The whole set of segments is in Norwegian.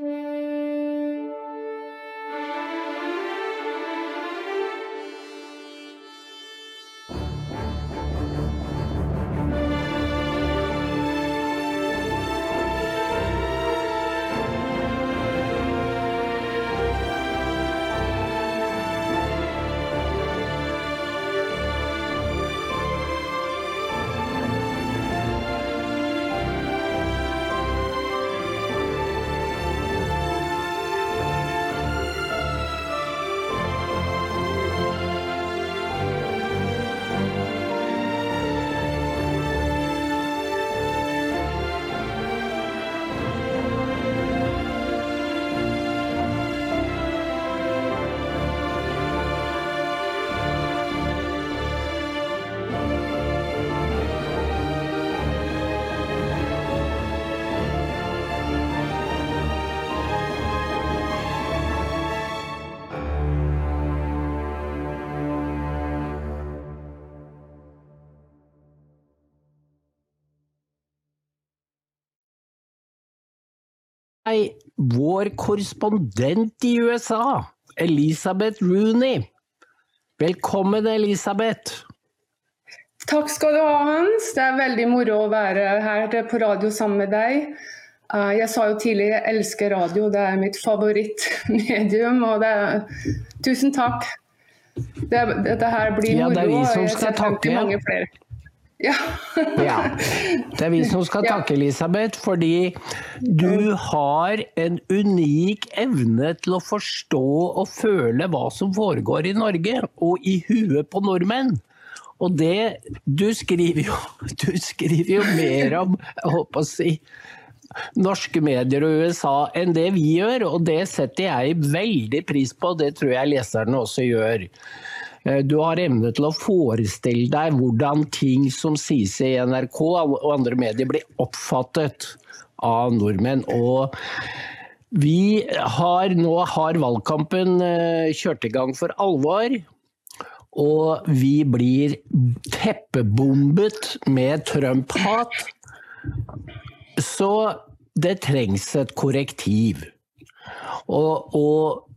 Mm-hmm. Vår korrespondent i USA, Elisabeth Rooney. Velkommen, Elisabeth. Takk skal du ha, Hans. Det er veldig moro å være her på radio sammen med deg. Eh, jeg sa jo tidligere jeg elsker radio, det er mitt favorittmedium. og det er, Tusen takk. Det, dette her blir moro. Ja, det er vi som skal takke. Ja. ja. Det er vi som skal takke, Elisabeth, fordi du har en unik evne til å forstå og føle hva som foregår i Norge, og i huet på nordmenn. Og det Du skriver jo, du skriver jo mer om jeg håper å si, norske medier og USA enn det vi gjør, og det setter jeg veldig pris på, og det tror jeg leserne også gjør. Eh, du har evne til å forestille deg hvordan ting som sies i NRK og andre medier blir oppfattet av nordmenn. Og vi har nå har valgkampen eh, kjørt i gang for alvor. Og vi blir teppebombet med Trump-hat. Så det trengs et korrektiv. Og, og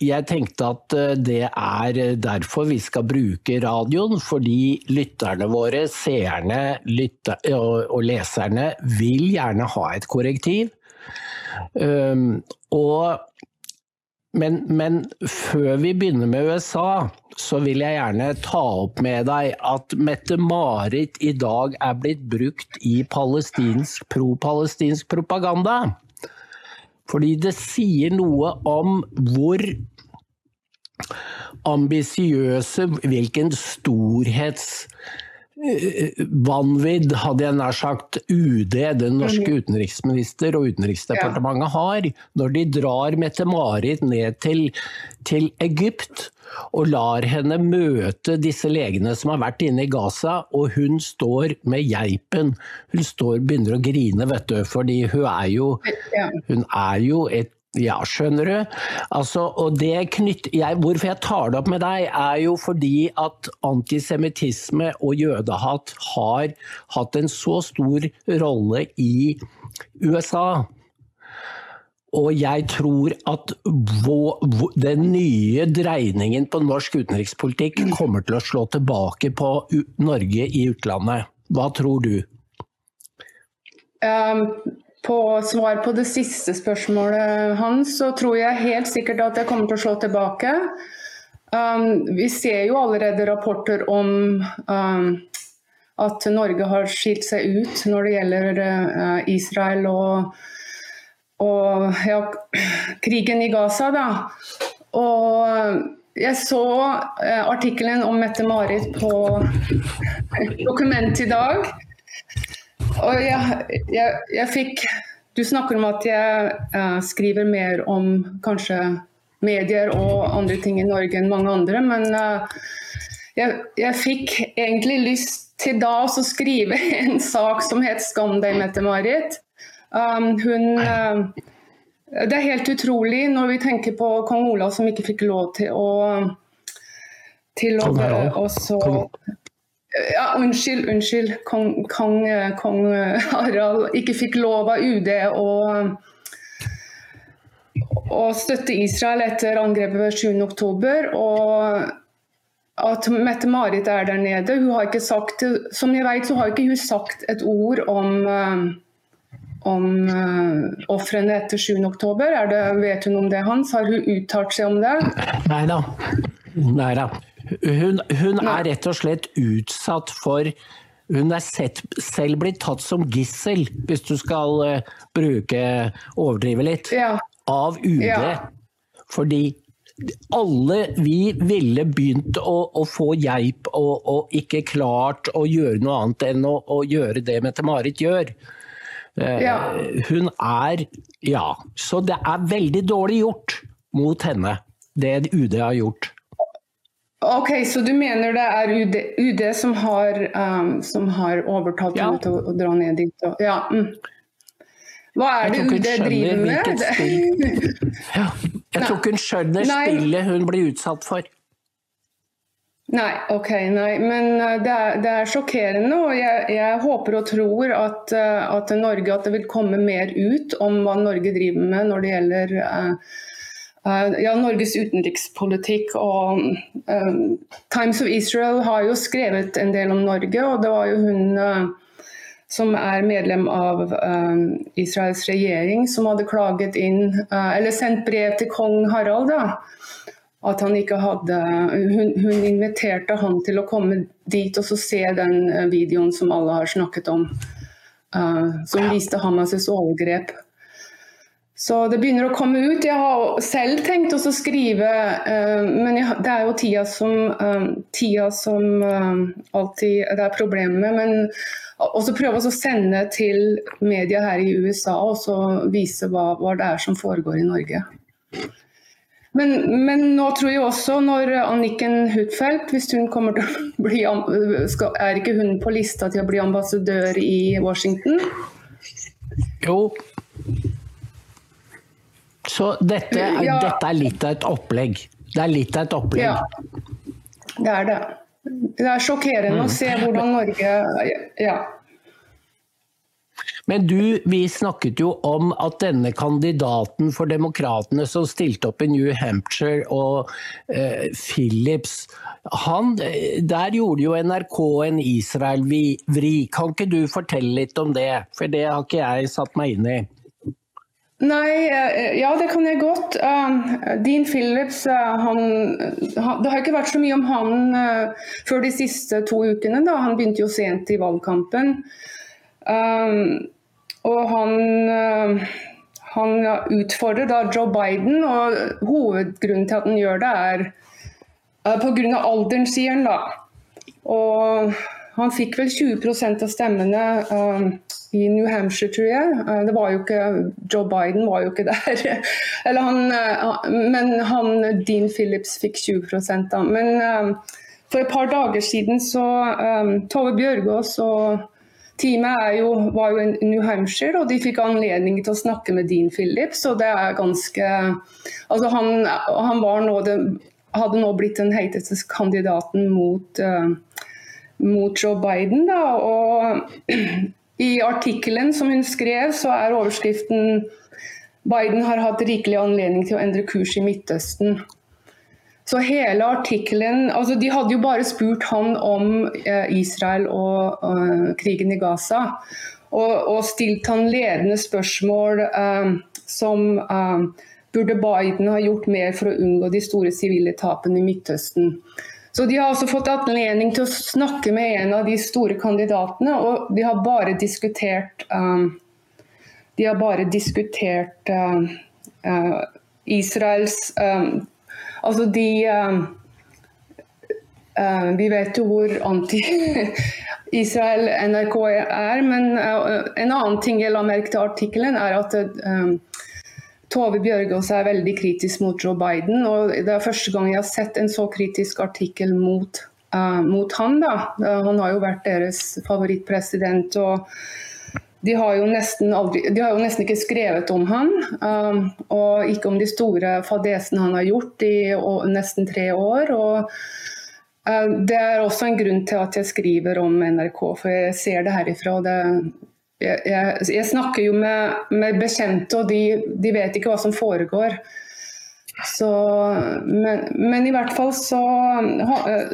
jeg tenkte at eh, det er derfor vi skal bruke radioen, fordi lytterne våre, seerne lytter, og leserne vil gjerne ha et korrektiv. Og, men, men, før vi begynner med USA, så vil jeg gjerne ta opp med deg at Mette-Marit i dag er blitt brukt i palestinsk, pro-palestinsk propaganda. Fordi det sier noe om hvor ambisiøse, hvilken storhets vanvidd, hadde jeg nær sagt, UD, den norske mhm. utenriksminister og Utenriksdepartementet har, når de drar Mette-Marit ned til, til, Egypt og lar henne møte disse legene som har vært inne i Gaza, og hun står med geipen. Hun står begynner å grine, vet du, fordi hun er jo, hun er jo et ja, skjønner du. Altså, og det knytt, jeg, hvorfor jeg tar det opp med deg, er jo fordi at antisemittisme og jødehat har hatt en så stor rolle i USA. Og jeg tror at den nye dreiningen på norsk utenrikspolitikk kommer til å slå tilbake på Norge i utlandet. Hva tror du? Um på svar på det siste spørsmålet hans, så tror jeg helt sikkert at jeg kommer til å slå tilbake. Um, vi ser jo allerede rapporter om um, at Norge har skilt seg ut når det gjelder uh, Israel og, og ja, krigen i Gaza. Da. Og jeg så uh, artikkelen om Mette-Marit på Dokument i dag. Og jeg, jeg, jeg, fikk Du snakker om at jeg uh, skriver mer om kanskje medier og andre ting i Norge enn mange andre, men uh, jeg, jeg, fikk egentlig lyst til da å skrive en sak som het 'Skam deg, Mette-Marit'. Um, hun uh, Det er helt utrolig når vi tenker på kong Olav som ikke fikk lov til å til å, også, ja, unnskyld, unnskyld. Kong, kong, kong, Harald ikke fikk lov av UD å å støtte Israel etter angrepet 7.10. Og at Mette-Marit er der nede. Hun har ikke sagt, som jeg vet, så har ikke hun sagt et ord om, uh, om ofrene etter 7.10. Vet hun om det, Hans? Har hun uttalt seg om det? Nei da. Nei da. Hun, hun er rett og slett utsatt for hun er sett, selv blitt tatt som gissel, hvis du skal uh, bruke overdrive litt, ja. av UD. Ja. Fordi alle vi ville begynt å, å få geip og, og, ikke klart å gjøre noe annet enn å, å gjøre det Mette-Marit gjør. Uh, ja. Hun er Ja. Så det er veldig dårlig gjort mot henne, det UD har gjort. Ok, Så du mener det er UD, UD som, har, um, som, har, overtalt ja. henne til å, å, dra ned dit? Og, ja. Mm. Hva er det UD driver med? ja. Jeg tror ikke hun skjønner spillet hun blir utsatt for. Nei, ok, nei. Men uh, det er, det er sjokkerende. Og jeg, jeg, håper og tror at, uh, at, Norge, at det vil komme mer ut om hva Norge driver med når det gjelder uh, ja, Norges utenrikspolitikk og um, Times of Israel har jo skrevet en del om Norge, og det var jo hun uh, som er medlem av um, Israels regjering, som hadde klaget inn, uh, eller sendt brev til kong Harald. da, at han ikke hadde hun, hun, inviterte han til å komme dit og så se den videoen som alle har snakket om, uh, som viste Hamas' overgrep. Så det begynner å komme ut. Jeg har selv tenkt å skrive, uh, men det er jo tida som, uh, tida som uh, alltid det er problemet med. Men også prøve å sende til media her i USA og så vise hva, hva, det er som foregår i Norge. Men, men, nå tror jeg også når Anniken Huitfeldt, hvis hun kommer til å bli Er ikke hun på lista til å bli ambassadør i Washington? Jo, så dette, ja. dette, er litt av et opplegg. Det er litt av et opplegg. Ja, det er det. Det er sjokkerende mm. å se hvordan Norge Ja. Men du, vi snakket jo om at denne kandidaten for demokratene som stilte opp i New Hampshire og eh, Phillips, han, der gjorde jo NRK en Israel-vri. Kan ikke du fortelle litt om det? For det har ikke jeg satt meg inn i. Nei, eh, ja det kan jeg godt. Uh, Dean Phillips, uh, han, Det har ikke vært så mye om han uh, før de siste to ukene. da. Han begynte jo sent i valgkampen. Um, og han, han utfordrer da Joe Biden, og hovedgrunnen til at han gjør det, er pga. alderen, sier han da. Og han fikk vel 20% av stemmene um, i New Hampshire, tror jeg. Uh, det var jo ikke, Joe Biden var jo ikke der. han, uh, men han, Dean Phillips fikk 20 da. Men um, for et par dager siden så um, Tove Bjørgaas og teamet jo, var jo i New Hampshire, og de fikk anledning til å snakke med Dean Phillips. og det er ganske, altså Han, han nå det, hadde nå blitt den heiteste kandidaten mot uh, mot Joe Biden. Da. Og I artikkelen som hun skrev, så er overskriften Biden har hatt rikelig anledning til å endre kurs i Midtøsten. Så hele artikkelen altså De hadde jo bare spurt han om eh, Israel og uh, krigen i Gaza. Og, og, stilt han ledende spørsmål uh, som uh, burde Biden ha gjort mer for å unngå de store sivile tapene i Midtøsten. Så De har også fått anledning til å snakke med en av de store kandidatene, og de har bare diskutert um, De har bare diskutert uh, uh, Israels um, Altså, de um, uh, Vi vet jo hvor anti-Israel NRK er, men uh, en annen ting jeg la merke til artikkelen, er at um, Tove Bjørgaas er veldig kritisk mot Joe Biden. og Det er første gang jeg har sett en så kritisk artikkel mot, uh, mot han. Da. Han har jo vært deres favorittpresident. og de har, aldri, de har jo nesten, ikke skrevet om han, um, og ikke om de store fadesene han har gjort i og, nesten tre år. og uh, Det er også en grunn til at jeg skriver om NRK, for jeg ser det herifra. og det jeg, jeg, jeg, snakker jo med, med bekjente, og de, de, vet ikke hva som foregår. Så, men, men, i hvert fall så,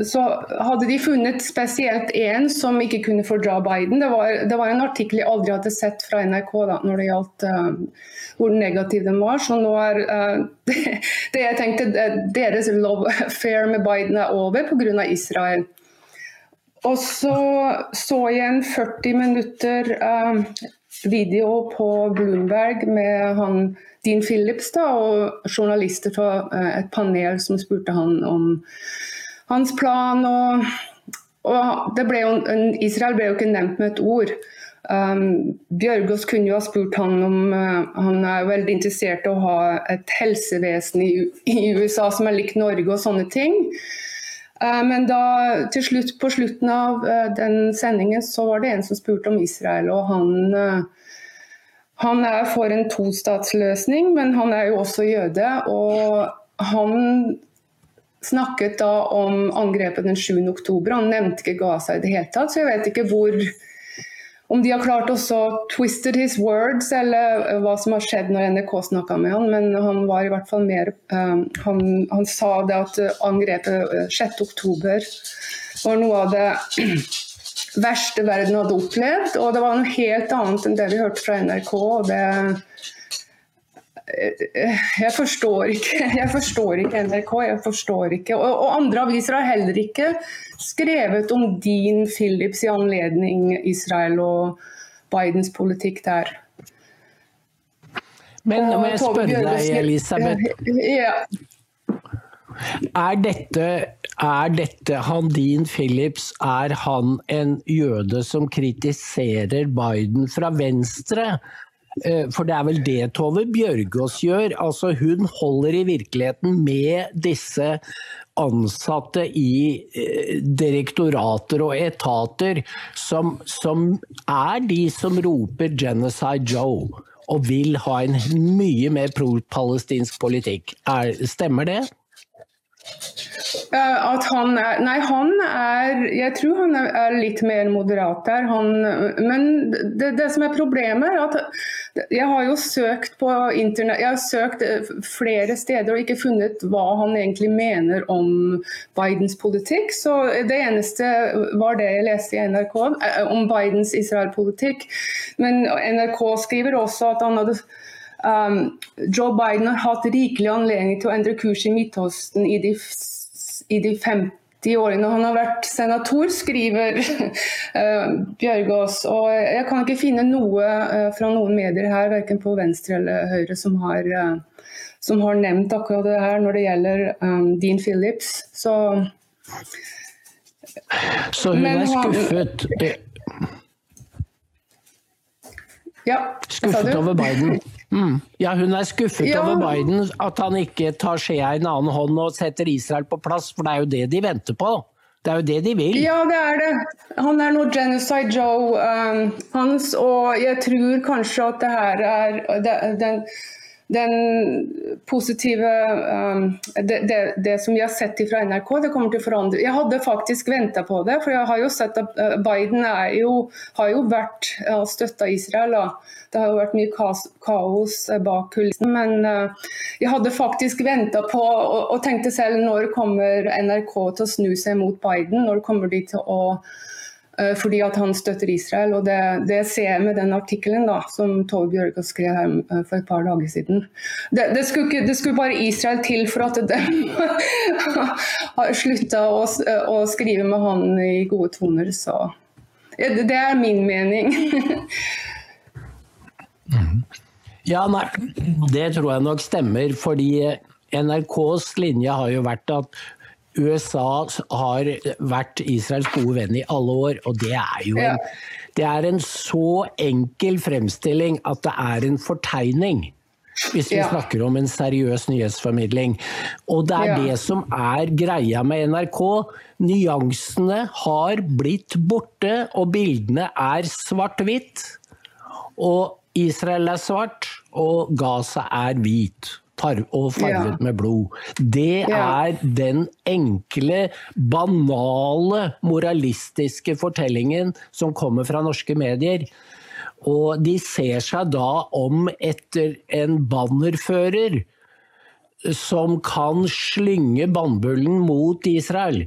så, hadde de funnet spesielt én som ikke kunne fordra Biden. Det var, det var, en artikkel jeg aldri hadde sett fra NRK da, når det gjaldt uh, hvor negativ den var. Så nå er uh, det, det, jeg tenkte deres love affair med Biden er over pga. Israel. Og så så jeg en 40 minutter uh, video på Bloomberg med han Dean Phillips da, og journalister fra uh, et panel som spurte han om hans plan. Og, og ble jo, Israel ble jo ikke nevnt med et ord. Um, Bjørgaas kunne jo ha spurt han om uh, Han er veldig interessert i å ha et helsevesen i, i, USA som er likt Norge og sånne ting. Uh, men da, til slutt, på slutten av uh, den sendingen så var det en som spurte om Israel. og han, han er for en tostatsløsning, men han er jo også jøde. og han snakket da om angrepet den 7. oktober. Han nevnte ikke Gaza i det hele tatt, så jeg vet ikke hvor om de har klart også twisted his words, eller hva som har skjedd når NRK snakka med han, men han var i hvert fall mer um, han, han, sa det at angrepet 6.10 var noe av det verste verden hadde opplevd. Og det var noe helt annet enn det vi hørte fra NRK. og det jeg forstår ikke jeg forstår ikke NRK. jeg forstår ikke, og, og andre aviser har heller ikke skrevet om din Philips i anledning Israel og Bidens politikk der. Men nå må jeg spørre deg, Elisabeth. Ja. Er dette, er dette han Dean Phillips, er han en jøde som kritiserer Biden fra venstre? Eh, for det er vel det Tove Bjørgaas gjør. Altså hun holder i virkeligheten med disse ansatte i eh, direktorater og etater som, som er de som roper 'Genocide Joe' og vil ha en mye mer pro-palestinsk politikk. Er, stemmer det? At han er Nei, han er Jeg tror han er litt mer moderat der. Han, men det, det, som er problemet, er at jeg har jo søkt på internett Jeg har søkt eh, flere steder og ikke funnet hva han egentlig mener om Bidens politikk. Så det eneste var det jeg leste i NRK eh, om Bidens Israel-politikk. Men NRK skriver også at han hadde Um, Joe Biden har hatt rikelig anledning til å endre kurs i Midtøsten i de, i de 50 årene han har vært senator, skriver uh, Bjørgaas. Og jeg kan ikke finne noe uh, fra noen medier her, verken på venstre eller høyre, som har, uh, som har nevnt akkurat det her når det gjelder um, Dean Phillips. Så, Så hun er skuffet? Ja, skuffet over Biden? Mm. Ja, hun er skuffet ja. over Biden, at han ikke tar skjea i en annen hånd og setter Israel på plass, for det er jo det de venter på. Det er jo det de vil. Ja, det er det. Han er nå Genocide Joe um, hans, og jeg tror kanskje at det her er det, den den positive um, det, det, det, som vi har sett fra NRK, det kommer til å forandre. Jeg hadde faktisk venta på det, for jeg har jo sett at uh, Biden jo, har jo vært uh, støtta Israel. Og Det har jo vært mye kaos, uh, bak kulissene. Men uh, jeg hadde faktisk venta på og, og tenkte selv når kommer NRK til å snu seg mot Biden? Når kommer de til å Eh, fordi at han støtter Israel. og Det, det ser jeg med den artikkelen som Tove Bjørgaas skrev her eh, for et par dager siden. Det, det, skulle, ikke, det skulle, bare Israel til for at de har slutta å, å, skrive med han i gode toner. Så det er min mening. ja, nei, det tror jeg nok stemmer. fordi NRKs linje har jo vært at USA har vært Israels gode venn i alle år, og det er jo en, det er en så enkel fremstilling at det er en fortegning. Hvis vi ja. snakker om en seriøs nyhetsformidling. Og det er ja. det som er greia med NRK. Nyansene har blitt borte, og bildene er svart-hvitt. Og Israel er svart, og Gaza er hvit og farget ja. med blod. Det ja. er den enkle, banale, moralistiske fortellingen som kommer fra norske medier. Og de ser seg da om etter en bannerfører som kan slynge bannbullen mot Israel.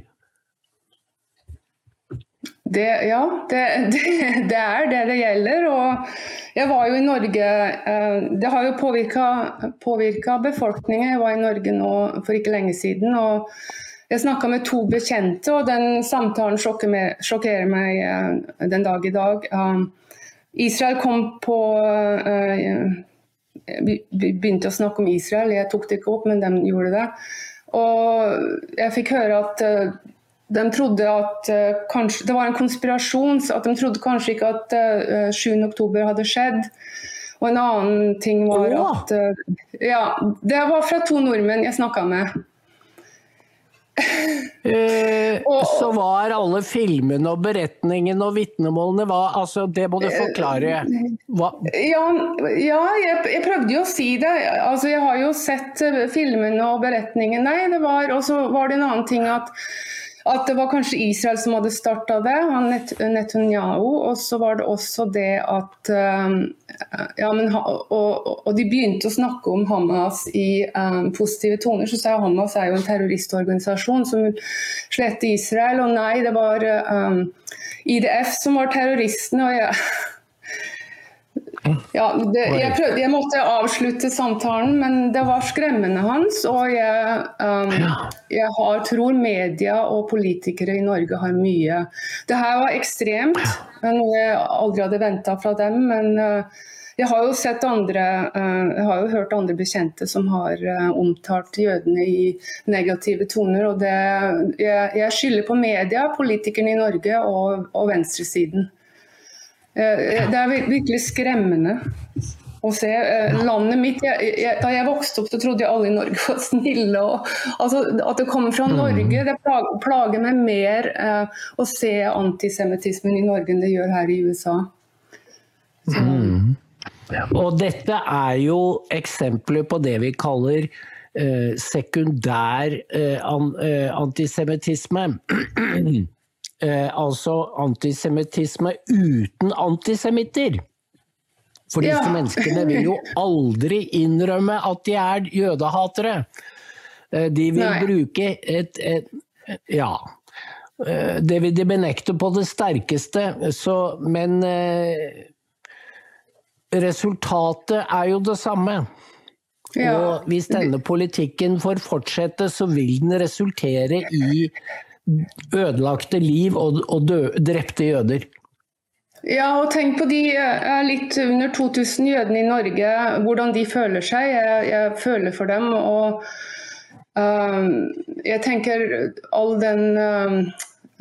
Det, ja, det, det, det, er det det gjelder. Og jeg var jo i Norge eh, Det har jo påvirka befolkningen. Jeg var i Norge nå for ikke lenge siden. og jeg snakka med to bekjente, og den samtalen sjokkerer meg eh, den dag i dag. Um, Israel kom på Vi begynte å snakke om Israel, jeg tok det ikke opp, men de gjorde det. Og jeg fikk høre at de trodde at uh, kanskje, Det var en konspirasjon. at De trodde kanskje ikke at uh, 7.10 hadde skjedd. Og en annen ting var oh. at uh, Ja, det var fra to nordmenn jeg snakka med. uh, og, så var alle filmene og beretningene og vitnemålene var, altså, Det må du forklare. Hva? Ja, ja jeg, jeg, prøvde jo å si det. Altså, jeg har jo sett filmene og beretningene. Nei, det var Og så var det en annen ting at at det var kanskje Israel som hadde starta det, Net Netanyahu. Og så var det også det at um, ja, men, og, og, de begynte å snakke om Hamas i um, positive toner. Så sa Hamas er jo en terroristorganisasjon som slette Israel. Og nei, det var um, IDF som var terroristene. og jeg ja, det, jeg, prøvde, jeg, måtte avslutte samtalen, men det var skremmende hans. Og jeg, um, jeg har, tror media og politikere i Norge har mye Det her var ekstremt, noe jeg aldri hadde venta fra dem. Men uh, jeg har jo sett andre uh, Jeg har jo hørt andre bekjente som har uh, omtalt jødene i negative toner. Og det, jeg, jeg skylder på media, politikerne i Norge og, og venstresiden. Eh, det er virkelig skremmende å se. Eh, landet mitt, jeg, jeg, Da jeg vokste opp, så trodde jeg alle i Norge var snille. Og, altså, at det kommer fra mm. Norge, det plager, meg mer eh, å se antisemittismen i Norge enn det gjør her i USA. Mm. Og dette er jo eksempler på det vi kaller eh, sekundær eh, an, eh, antisemittisme. eh, altså antisemittisme uten antisemitter. For disse ja. menneskene vil jo aldri innrømme at de er jødehatere. Eh, de vil Nei. bruke et, et, Ja. Eh, det vil de benekte på det sterkeste, så, men eh, resultatet er jo det samme. Ja. Og hvis denne politikken får fortsette, så vil den resultere i ødelagte liv og, og dø, drepte jøder. Ja, og tenk på de litt under 2000 jødene i Norge, hvordan de føler seg. Jeg, jeg føler for dem. Og um, jeg tenker all den um,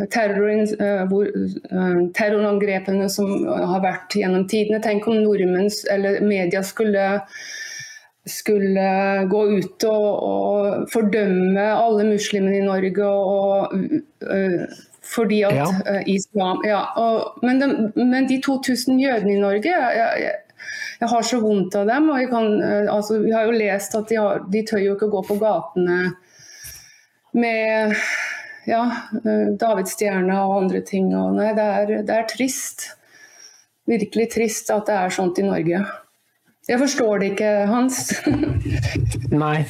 uh, uh, terrorangrepene som har vært gjennom tidene. Tenk om nordmenn eller media skulle skulle gå ut og, og, fordømme alle muslimene i Norge og, uh, fordi at ja. uh, islam ja, og, men, de, men, de 2000 jødene i Norge jeg, jeg, jeg, har så vondt av dem. og kan, uh, altså, Vi har jo lest at de, har, de tør jo ikke gå på gatene med ja, davidsstjerna og andre ting. Og, nei, det er, det er trist. Virkelig trist at det er sånt i Norge. Jeg forstår det ikke, Hans. Nei.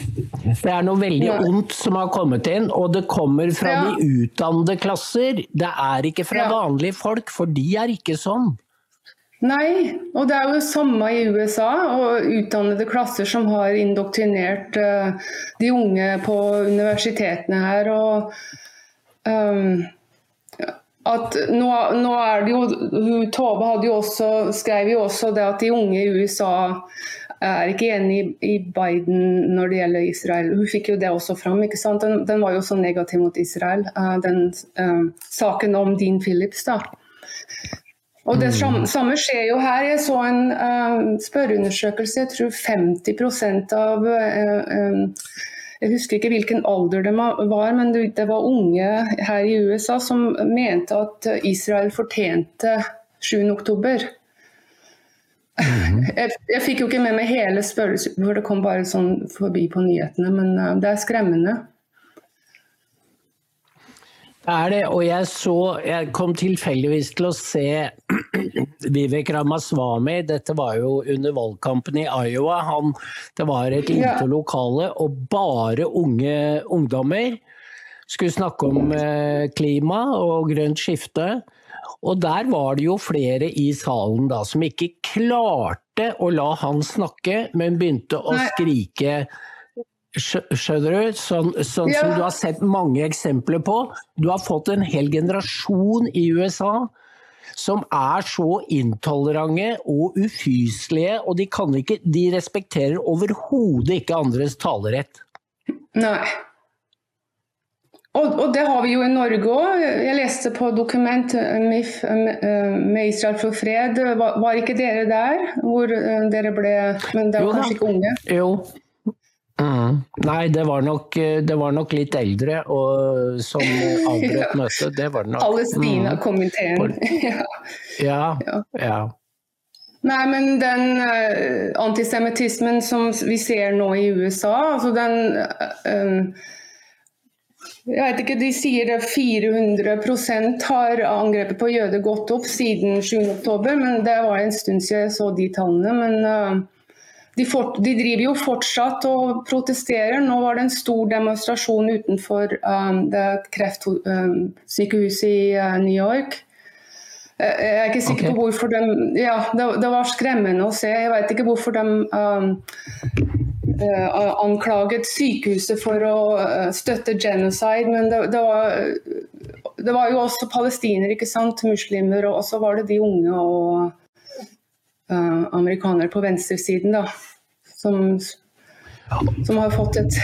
Det er noe veldig ondt som har kommet inn, og det kommer fra ja. de utdannede klasser. Det er ikke fra ja. vanlige folk, for de er ikke sånn. Nei, og det er jo samme i USA. og Utdannede klasser som har indoktrinert uh, de unge på universitetene her. og um, at nå, nå, er det jo Tove jo også, skrev jo også det at de unge i USA er ikke enig i Biden når det gjelder Israel. Hun fikk jo det også fram. ikke sant? Den, den var jo så negativ mot Israel, eh, den uh, saken om Dean Phillips. da. Og Det samme, samme skjer jo her. Jeg så en uh, spørreundersøkelse. Jeg tror 50% av uh, jeg husker ikke hvilken alder de var, men det var unge her i USA som mente at Israel fortjente 7.10. Mm. Jeg, jeg, fikk jo ikke med meg hele spørsmålet, for det kom bare sånn forbi på nyhetene, men eh, det er skremmende. Det er det, og jeg så Jeg kom tilfeldigvis til å se Vivek Ramaswamy. Dette var jo under valgkampen i Iowa. Han, det var et lite lokale, og bare unge ungdommer skulle snakke om eh, klima og grønt skifte. Og der var det jo flere i salen da som ikke klarte å la han snakke, men begynte å skrike Skjø- Skjønner du? Sånn, sånn som du har sett mange eksempler på. Du har fått en hel generasjon i USA som er så intolerante og ufyselige, og de, kan ikke, de respekterer overhodet ikke andres talerett. Nei. Og, og det har vi jo i Norge òg. Jeg leste på dokument eh, MIF eh, med Israel for fred. Var, var ikke dere der? Hvor eh, dere ble Men dere var jo, kanskje ikke unge? Jo. Mm. Nei, det var, nok, det var nok litt eldre og, som avbrøt møtet. Det var det nok. Palestina-komiteen. ja. Mm. Ja, Ja. ja. Nei, men den uh, antisemittismen som vi ser nå i USA, altså den uh, eh, Jeg vet ikke, de sier det 400% har angrepet på jøder gått opp siden 7.10, men det var en stund siden jeg så de tallene. Men eh, de, fort, de driver jo fortsatt og protesterer. Nå var det en stor demonstrasjon utenfor um, det kreftsykehuset i uh, New York. Jeg er ikke sikker okay. på hvorfor de Ja, det, det var skremmende å se. Jeg vet ikke hvorfor de um, uh, anklaget sykehuset for å eh, støtte genocide, men det, det, var, det var jo også palestinere, ikke sant, muslimer, og så var det de unge og uh, amerikanere på venstresiden, da, som, som har fått et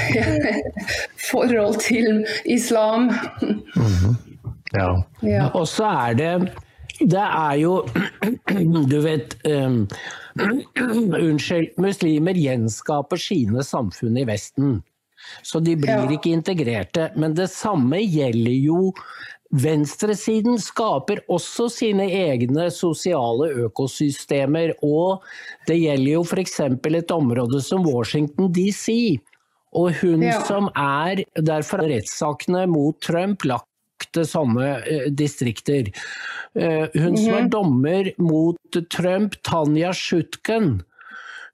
forhold til islam. Ja. Ja. Og så er det Det er jo Du vet um, Unnskyld. Muslimer gjenskaper sine samfunn i Vesten. Så de blir Ja. ikke integrerte. Men det samme gjelder jo Venstresiden skaper også sine egne sosiale økosystemer. Og det gjelder jo f.eks. et område som Washington DC. Og hun Ja. som er Derfor er rettssakene mot Trump lagt til sånne eh, distrikter. Eh, hun som er dommer mot Trump, Tanja Schutken,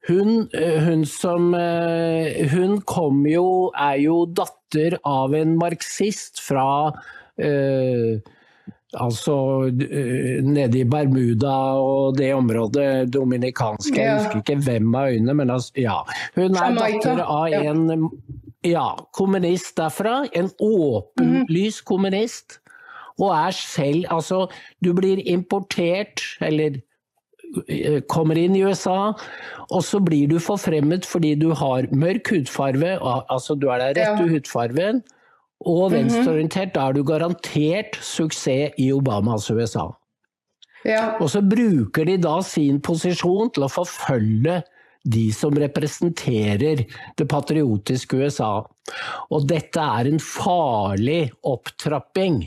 hun, eh, hun som Hun kom jo Er jo datter av en marxist fra Altså eh, nede i Bermuda og det området dominikanske, jeg husker ikke hvem av øyene, men altså, ja. Hun er datter av en ja, kommunist derfra. En åpenlys kommunist. Og er selv Altså, du blir importert, eller eh, kommer inn i USA, og så blir du forfremmet fordi du har mørk hudfarge, altså du er der rett Ja. hudfarven hudfargen, og venstreorientert. Da er du garantert suksess i Obamas USA. Ja. Og så bruker de da sin posisjon til å forfølge de som representerer det patriotiske USA. Og dette er en farlig opptrapping.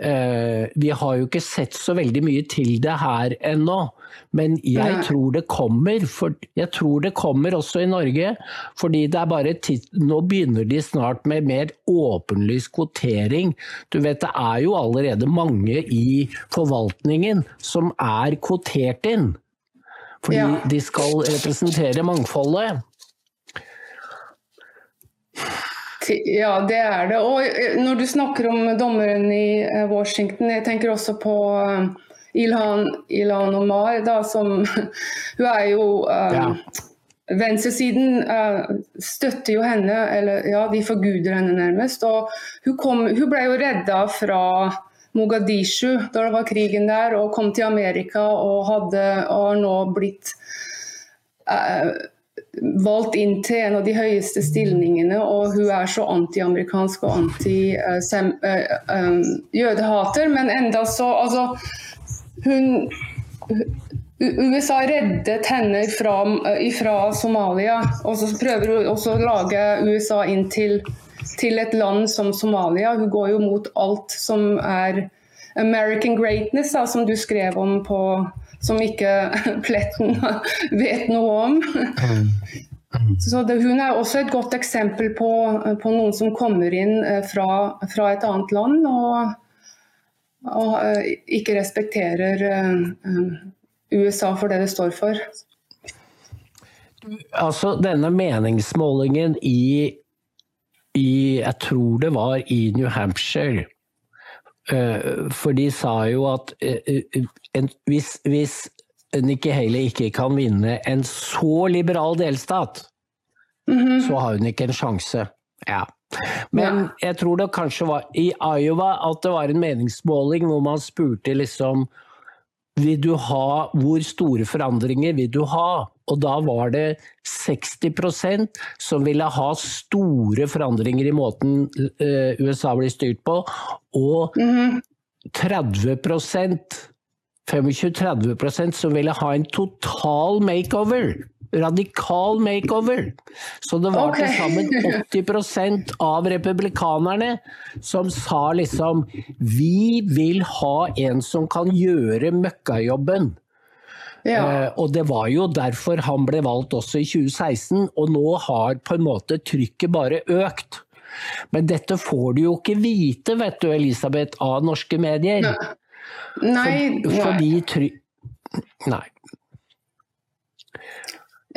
Eh, vi har jo ikke sett så veldig mye til det her ennå, men jeg tror det kommer. For, jeg tror det kommer også i Norge, fordi det er bare nå begynner de snart med mer åpenlys kvotering. Du vet det er jo allerede mange i forvaltningen som er kvotert inn. Fordi Ja. de skal representere mangfoldet. Ja, det er det. Og eh, når du snakker om dommeren i eh, Washington, jeg tenker også på eh, Ilhan, Ilhan Omar, da, som Hun er jo um, Ja. Venstresiden uh, støtter jo henne, eller ja, de forguder henne nærmest. Og hun, kom, hun ble jo redda fra Mogadishu da det var krigen der, og kom til Amerika og, hadde, og har nå blitt eh, valgt inn til en av de høyeste stillingene, og hun er så anti-amerikansk og anti-jødehater, men enda så Altså, hun USA reddet henne fra, fra Somalia, og så prøver hun også å lage USA inn til, til et land som Somalia. Hun går jo mot alt som er American greatness, da, som du skrev om på som ikke Pletten vet noe om. Så det, Hun er også et godt eksempel på, på noen som kommer inn eh, fra, fra et annet land og og ikke respekterer USA for det det står for. Altså, denne meningsmålingen i, i Jeg tror det var i New Hampshire. For de sa jo at hvis, hvis Nikki Haley ikke kan vinne en så liberal delstat, mm -hmm. så har hun ikke en sjanse. Ja. Men jeg tror det kanskje var i Iowa at det var en meningsmåling hvor man spurte liksom vil du ha, Hvor store forandringer vil du ha? Og da var det 60% som ville ha store forandringer i måten eh, USA blir styrt på, og 30% 25-30% som ville ha en total makeover. Radikal makeover. Så det var okay. til sammen 80% av republikanerne som sa liksom Vi vil ha en som kan gjøre møkkajobben. Ja. Uh, og det var jo derfor han ble valgt også i 2016, og nå har på en måte trykket bare økt. Men dette får du jo ikke vite, vet du, Elisabeth, av norske medier. Nei. Nei. For, fordi try... Nei.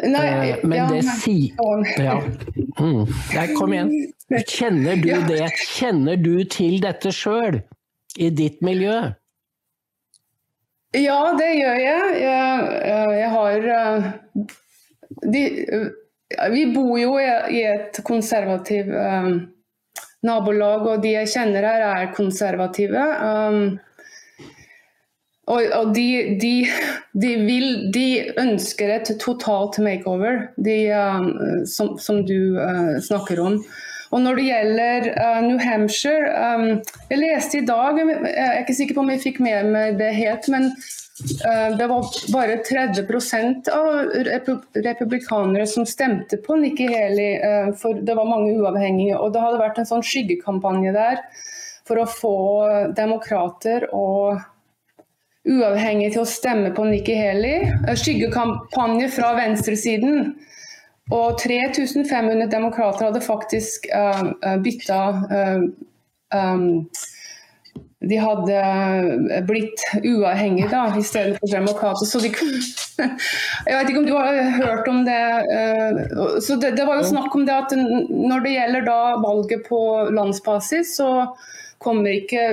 Nei, eh, men ja, det sier ja. mm. Nei, kom igjen. Kjenner du det? Kjenner du til dette sjøl? I ditt miljø? Ja, det gjør jeg. Jeg, jeg har eh, de, Vi bor jo i et konservativt nabolag, og de jeg kjenner her, er konservative. Um, og, og de, de, de, vil, de, ønsker et totalt makeover, uh, som, som, du uh, snakker om. Og når det gjelder uh, New Hampshire um, Jeg leste i dag, jeg er ikke sikker på om jeg fikk med meg det helt, men det var bare 30% av republikanere som stemte på Nikki Haley, for det var mange uavhengige. Og det hadde vært en sånn skyggekampanje der for å få demokrater og uavhengig til å stemme på Nikki Haley. Eh, skyggekampanje fra venstresiden. Og 3500 demokrater hadde faktisk uh, bytta uh, um, De hadde blitt uavhengige da, i stedet for demokrater. Så de Jeg vet ikke om du har hørt om det. Uh, så det, det, var jo snakk om det at når det gjelder da valget på landsbasis, så kommer ikke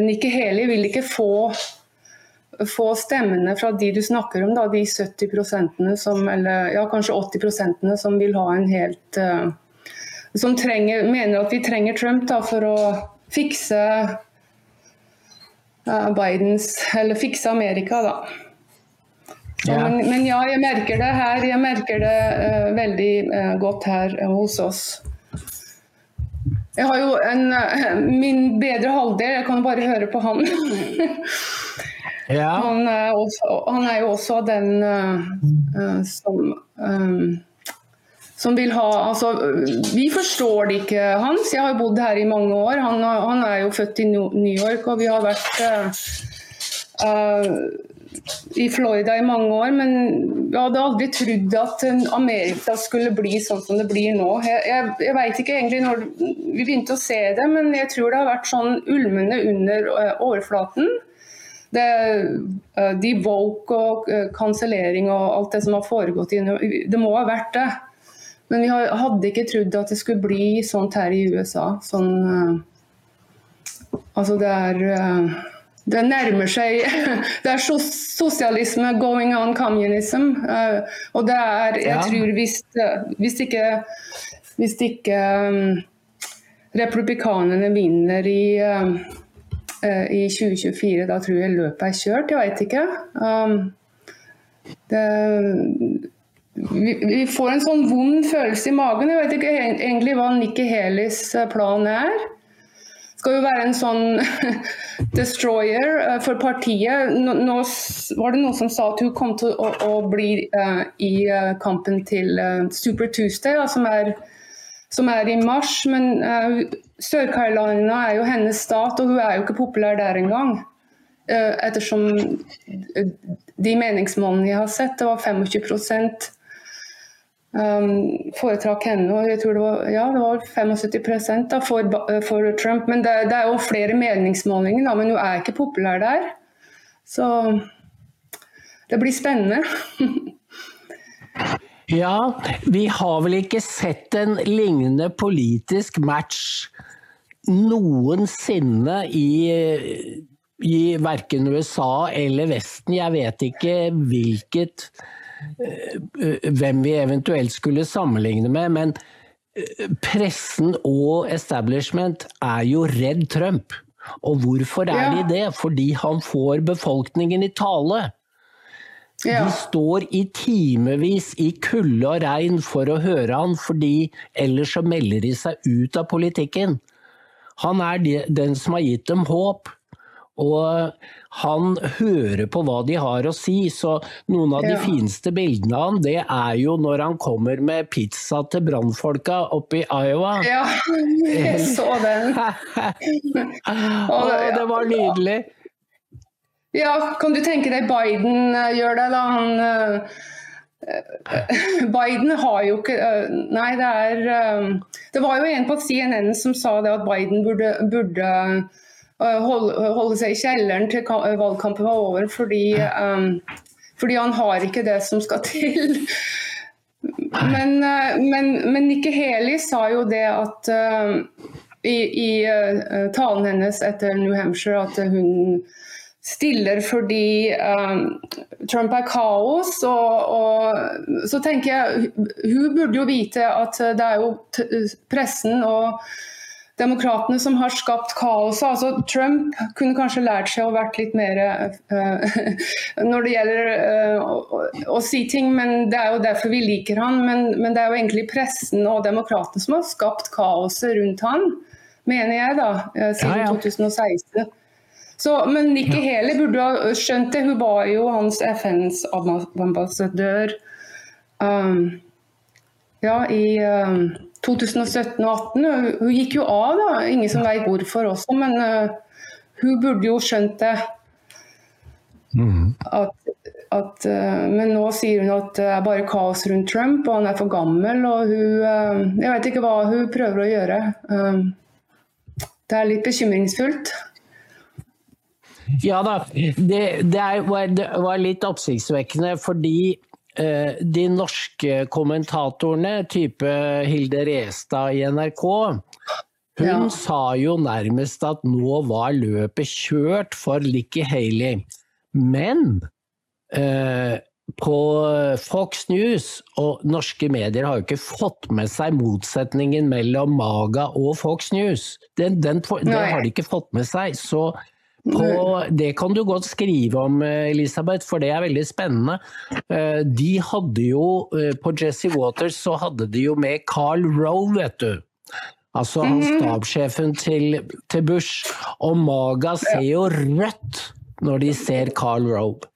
Nikki Heli vil ikke få, få stemmene fra de du snakker om, da, de 70% som, eller ja, kanskje 80% som vil ha en helt uh, Som trenger, mener at vi trenger Trump da, for å fikse uh, Bidens Eller fikse Amerika, da. Ja. men, men, ja, jeg merker det her. Jeg merker det uh, veldig godt her hos oss. Jeg har jo en, eh, min bedre halvdel, jeg kan bare høre på han. ja. han, er også, han, er jo også den uh, som um, som vil ha altså, Vi forstår det ikke, Hans. Jeg har bodd her i mange år. Han, han er jo født i New York, og vi har vært uh, uh, i Florida i mange år, men jeg hadde aldri trodd at Amerika skulle bli sånn som det blir nå. Jeg, jeg, jeg veit ikke egentlig når vi begynte å se det, men jeg tror det har vært sånn ulmende under uh, overflaten. Det, uh, de woke og uh, kansellering og alt det som har foregått i Det må ha vært det. Men vi hadde ikke trodd at det skulle bli sånt her i USA. Sånn Altså, det er det nærmer seg Det er sosialisme going on communism. Uh, og det er Jeg tror hvis, hvis ikke, hvis ikke um, republikanerne vinner i, uh, i 2024, da tror jeg løpet er kjørt. Jeg veit ikke. Um, det, vi, vi, får en sånn vond følelse i magen. Jeg vet ikke egentlig hva Nikki Helis plan er skal jo være en sånn destroyer eh, for partiet. Nå, var det noen som sa at hun kom til å, å bli uh, i uh, kampen til uh, Super Tuesday, ja, som, er, som, er, i mars. Men Sør-Carolina er jo hennes stat, og hun er jo ikke populær der engang. ettersom de meningsmålene jeg har sett, det var 25 um, foretrakk henne. og jeg tror Det var, ja, det var 75 da, for, for, Trump. Men det, det, er jo flere meningsmålinger, da, men hun er ikke populær der. Så det blir spennende. ja, vi har vel ikke sett en lignende politisk match noensinne i i verken USA eller Vesten. Jeg vet ikke hvilket eh, eh, hvem vi eventuelt skulle sammenligne med, men eh, pressen og establishment er jo redd Trump. Og hvorfor er de det? Fordi han får befolkningen i tale. Ja. De står i timevis i kulde og regn for å høre han, fordi ellers så melder de seg ut av politikken. Han er den som har gitt dem håp. Og han hører på hva de har å si, så noen av de ja. fineste bildene av han, det er jo når han kommer med pizza til brannfolka oppe i Iowa. Ja, jeg så den. og det var nydelig. Ja, kan du tenke deg Biden eh, gjør det, da? Han uh, Biden har jo ikke Nei, det er Det var jo en på CNN som sa det at Biden burde, burde holde, holde, seg i kjelleren til valgkampen var over, fordi, um, fordi, han har ikke det som skal til. Men, uh, men, men Nikki Haley sa jo det at uh, i, i uh, talen hennes etter New Hampshire at hun stiller fordi um, Trump er kaos. Og, og, så tenker jeg Hun burde jo vite at det er jo pressen og demokratene som har skapt kaoset. Altså, Trump kunne kanskje lært seg å vært litt mer uh, når det gjelder uh, å, å, si ting, men det er jo derfor vi liker han. Men, men det er jo egentlig pressen og demokratene som har skapt kaoset rundt han, mener jeg, da, uh, siden ja, ja. 2016. Så, men Nikki Haley burde ha skjønt det. Hun var jo hans FNs ambassadør um, ja, i um, 2017 og 2018. Hun gikk jo av, da. Ingen som veit hvorfor også, men uh, hun burde jo skjønt det. Mm. At, at, uh, men nå sier hun at det er bare kaos rundt Trump, og han er for gammel. Og hun uh, Jeg vet ikke hva hun prøver å gjøre. det er litt bekymringsfullt. Ja da, det, det, er, det var litt oppsiktsvekkende fordi de norske kommentatorene, type Hilde Restad i NRK, hun ja. sa jo nærmest at nå var løpet kjørt for Licky Haley. Men eh, på Fox News og norske medier har jo ikke fått med seg motsetningen mellom Maga og Fox News. Den, den, den har de ikke fått med seg. Så på, det kan du godt skrive om, Elisabeth, for det er veldig spennende. Eh, de hadde jo, eh, På Jesse Waters så hadde de jo med Carl Roe, vet du. Altså han mhm. stabssjefen til, til Bush. Og Maga ser jo rødt når de ser Carl Rowe.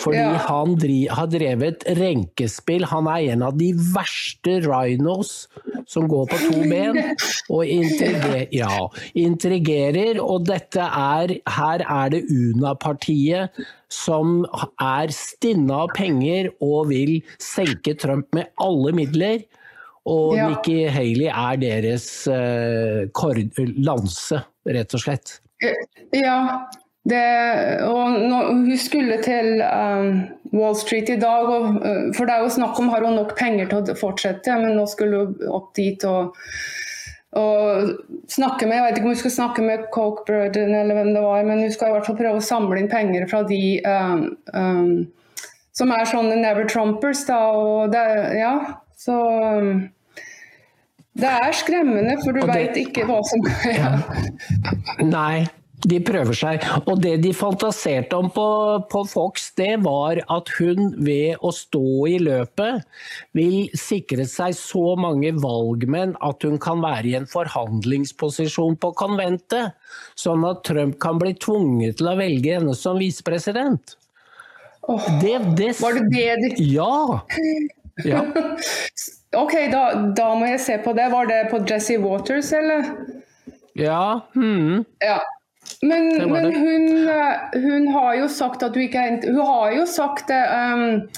Fordi ja. han har drevet renkespill. Han er en av de verste rhinos som går på to ben og intrigerer. Ja, intrigerer og dette er Her er det Una-partiet som er stinna av penger og vil senke Trump med alle midler. Og ja. Nikki Haley er deres uh, lanse, rett og slett. Ja, det, hun skulle til um, Wall Street i dag, og, uh, for det er jo snakk om har hun nok penger til å fortsette, men nå skulle hun opp dit og, og snakke med Jeg vet ikke om hun skal snakke med Coke-brødrene eller hvem det var, men hun skal i hvert fall prøve å samle inn penger fra de um, um, som er sånne never trumpers. Da, og det, ja, så um, det er skremmende, for du veit ikke hva som ja. Nei, de prøver seg. Og det de fantaserte om på, på, Fox, det var at hun ved å stå i løpet vil sikre seg så mange valgmenn at hun kan være i en forhandlingsposisjon på konventet. Sånn at Trump kan bli tvunget til å velge henne som visepresident. Oh, det, det, var det det du Ja. ja. ok, da, da, må jeg se på det. Var det på Jesse Waters, eller? Ja. Hmm. ja. Men, men hun, hun, har jo sagt at du ikke er Hun har jo sagt um,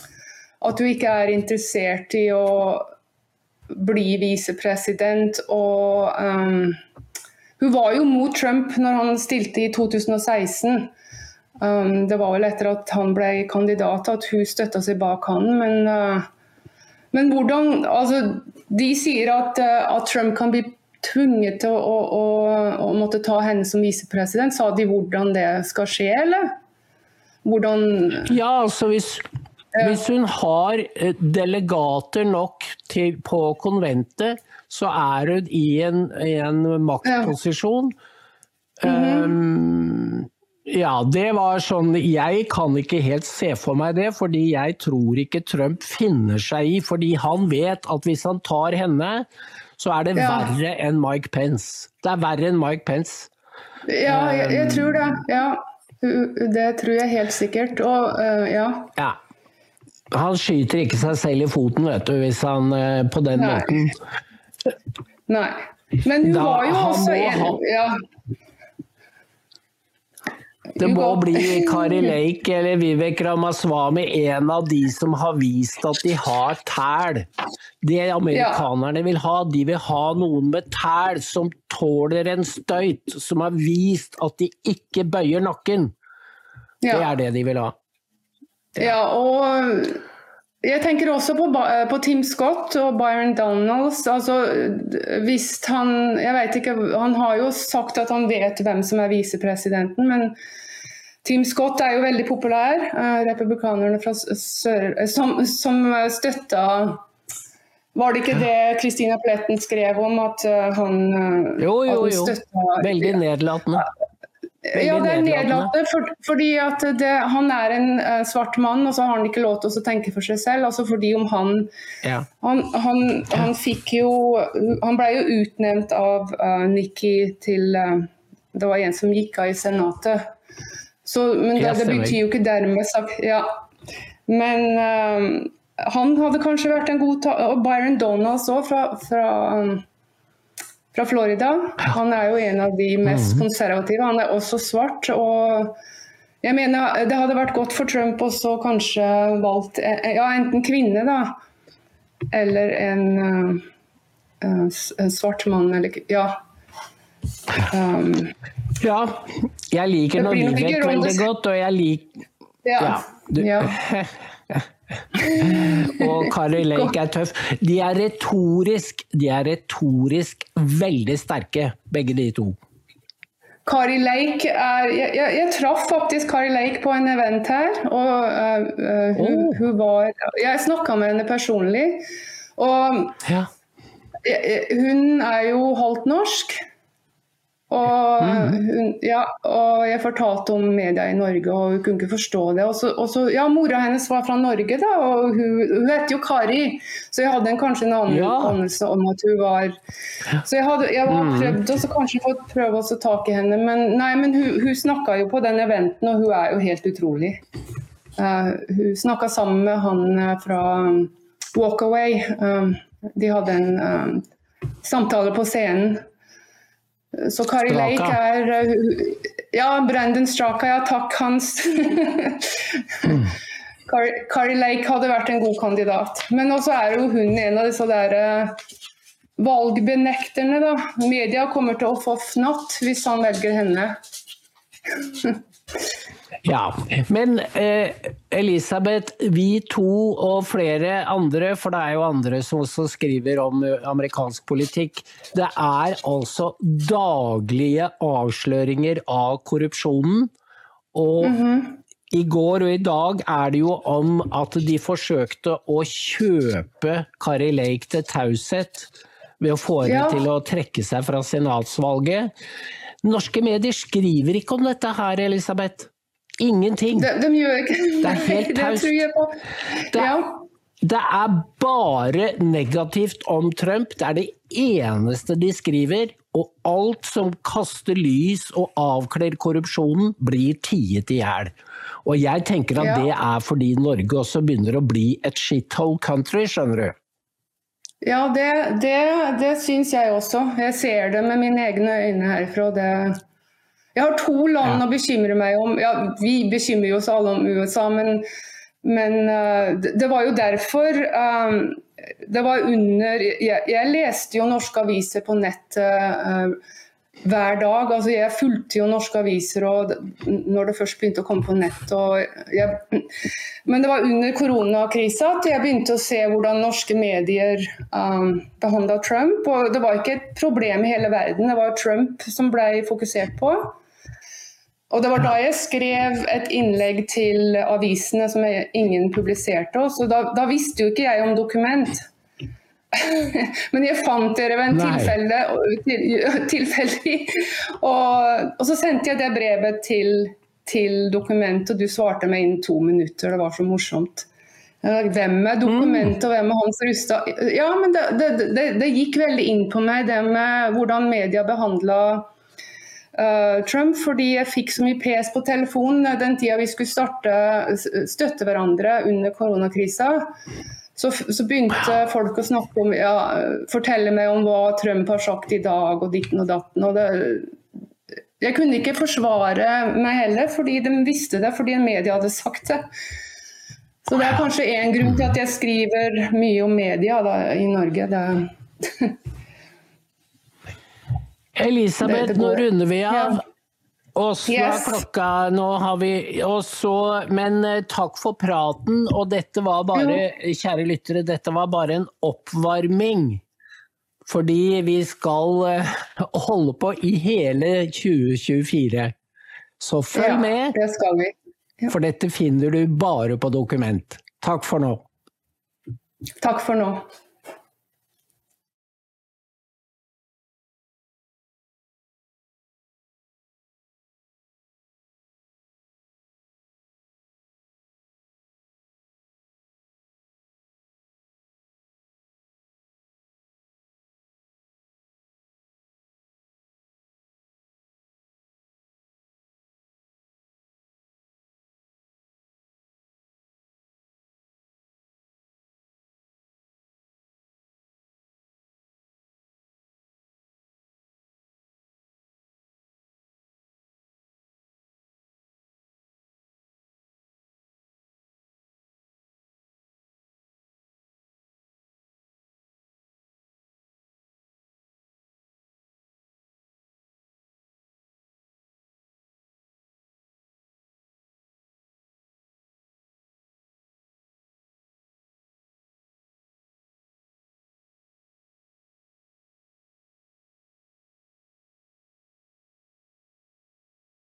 at du ikke er interessert i å bli visepresident. Og um, hun var jo mot Trump når han stilte i 2016. Um, det var vel etter at han ble kandidat at hun støtta seg bak han, men, uh, men hvordan altså, De sier at, uh, at, Trump kan bli tvunget til å, å, å, å måtte ta henne som visepresident. Sa de hvordan det skal skje, eller? Hvordan Ja, altså hvis, hvis hun har eh, delegater nok til, på konventet, så er hun i en, en maktposisjon. Ja. Mm -hmm. um, ja, det var sånn Jeg kan ikke helt se for meg det, fordi jeg tror ikke Trump finner seg i Fordi han vet at hvis han tar henne, så er det ja. verre enn Mike Pence. Det er verre enn Mike Pence. Ja, jeg, jeg tror det. Ja. Det tror jeg helt sikkert. Og uh, ja. ja. Han skyter ikke seg selv i foten, vet du, hvis han uh, på den Nei. måten. Nei. Men hun da, var jo også en ha... ja. Det må bli Kari Lake eller Vivek Ramaswamy, en av de som har vist at de har tæl. Det amerikanerne vil ha, de vil ha noen med tæl som tåler en støyt. Som har vist at de ikke bøyer nakken. Det er det de vil ha. Ja, og jeg tenker også på, på, Tim Scott og Byron Donalds. Altså, hvis han Jeg vet ikke, han har jo sagt at han vet hvem som er visepresidenten, men Tim Scott er jo veldig populær. Uh, republikanerne fra sør, som, som støtta Var det ikke det Christina Pletten skrev om, at uh, han uh, Jo, jo, jo. Støtta, Veldig nedlatende. Ja, det er nedlatende for, fordi at det, han er en uh, svart mann, og så har han ikke lov til å tenke for seg selv. altså fordi om Han ja. han, han, han, fikk jo Han ble jo utnevnt av uh, Nikki til uh, Det var en som gikk av i Senatet. Så, men det, det, betyr jo ikke dermed sagt Ja. Men han hadde kanskje vært en god ta Og Byron Donalds òg, fra, fra um, fra Florida. Han er jo en av de mest mhm. konservative. Han er også svart. og jeg mener Det hadde vært godt for Trump også kanskje valgt ja, enten kvinne, da, eller en, uh, en svart mann, eller Ja. Um, ja, jeg liker Norge veldig godt, og jeg liker Ja. ja, ja. og Kari Lake er tøff. De er retorisk, de er retorisk veldig sterke, begge de to. Kari Lake er jeg, jeg, jeg, traff faktisk Kari Lake på en event her. og uh, hun, oh. hun, var Jeg snakka med henne personlig. Og ja. hun er jo halvt norsk. Og, mhm. hun, ja, og, jeg fortalte om media i Norge, og hun kunne ikke forstå det. Og så, og så, ja, Mora hennes var fra Norge, da, og hun, hun heter jo Kari. Så jeg hadde en, kanskje en annen ja. anelse om at hun var Så jeg, hadde, jeg var mhm. prøvd å kanskje fått prøve å ta tak i henne, men, nei, men hun, hun snakka jo på den eventen, og hun er jo helt utrolig. Uh, hun snakka sammen med han uh, fra Walkaway. Um, de hadde en um, samtale på scenen. Så Kari. Lake er eh, Ja, Brandon Straka, ja takk, Hans. mm. Kari, Lake hadde vært en god kandidat. Men også er jo hun en av disse der uh, valgbenekterne, da. Media kommer til å få fnatt hvis han velger henne. Ja, men eh, Elisabeth, vi to og flere andre, for det er jo andre som også skriver om eh, amerikansk politikk, det er altså daglige avsløringer av korrupsjonen. Og mm -hmm. i går og i dag er det jo om at de forsøkte å kjøpe Kari Lake til taushet ved å få henne ja. til å trekke seg fra senatsvalget. Norske medier skriver ikke om dette her, Elisabeth. Ingenting. De, de gjør ikke Det er helt taust. Det, ja. det er bare negativt om Trump. Det er det eneste de skriver. Og alt som kaster lys og avkler korrupsjonen, blir tiet i hjel. Og jeg tenker at ja. det er fordi Norge også begynner å bli et shithole country, skjønner du. Ja, det, det, det syns jeg også. Jeg ser det med mine egne øyne herfra. Det, jeg har to land ja. å bekymre meg om. Ja, vi bekymrer oss alle om USA, men, men det, det var jo derfor um, Det var under jeg, jeg, leste jo norske aviser på nettet uh, hver dag. Altså, jeg fulgte jo norske aviser og, når det først begynte å komme på nett. Jeg, men det var under koronakrisa at jeg begynte å se hvordan norske medier um, behandla Trump. Og det var ikke et problem i hele verden, det var Trump som ble fokusert på. Og det var da jeg skrev et innlegg til avisene som ingen publiserte. Så da, da visste jo ikke jeg om dokument. Men jeg fant dere ved en tilfelle, tilfeldig. Og, og, så sendte jeg det brevet til, til dokumentet, og du svarte meg innen to minutter. Det var så morsomt. Hvem er dokumentet, og hvem er Hans Rustad? Ja, men det, det, det, det, gikk veldig inn på meg, det med hvordan media behandla uh, Trump. Fordi jeg fikk så mye pes på telefonen den tida vi skulle starte, støtte hverandre under koronakrisa. Så, så, begynte folk å snakke om, ja, fortelle meg om hva Trump har sagt i dag, og ditten og datten. Og det, jeg kunne ikke forsvare meg heller, fordi de visste det, fordi media hadde sagt det. Så det er kanskje én grunn til at jeg skriver mye om media da, i Norge. Det... Elisabeth, det, nå runder vi av. Ja. Og så yes. klokka Nå har vi også, Men eh, takk for praten. Og dette var bare, kjære lyttere, dette var bare en oppvarming. Fordi vi skal eh, holde på i hele 2024. Så følg ja, med. Det skal vi. Ja. For dette finner du bare på dokument. Takk for nå. Takk for nå.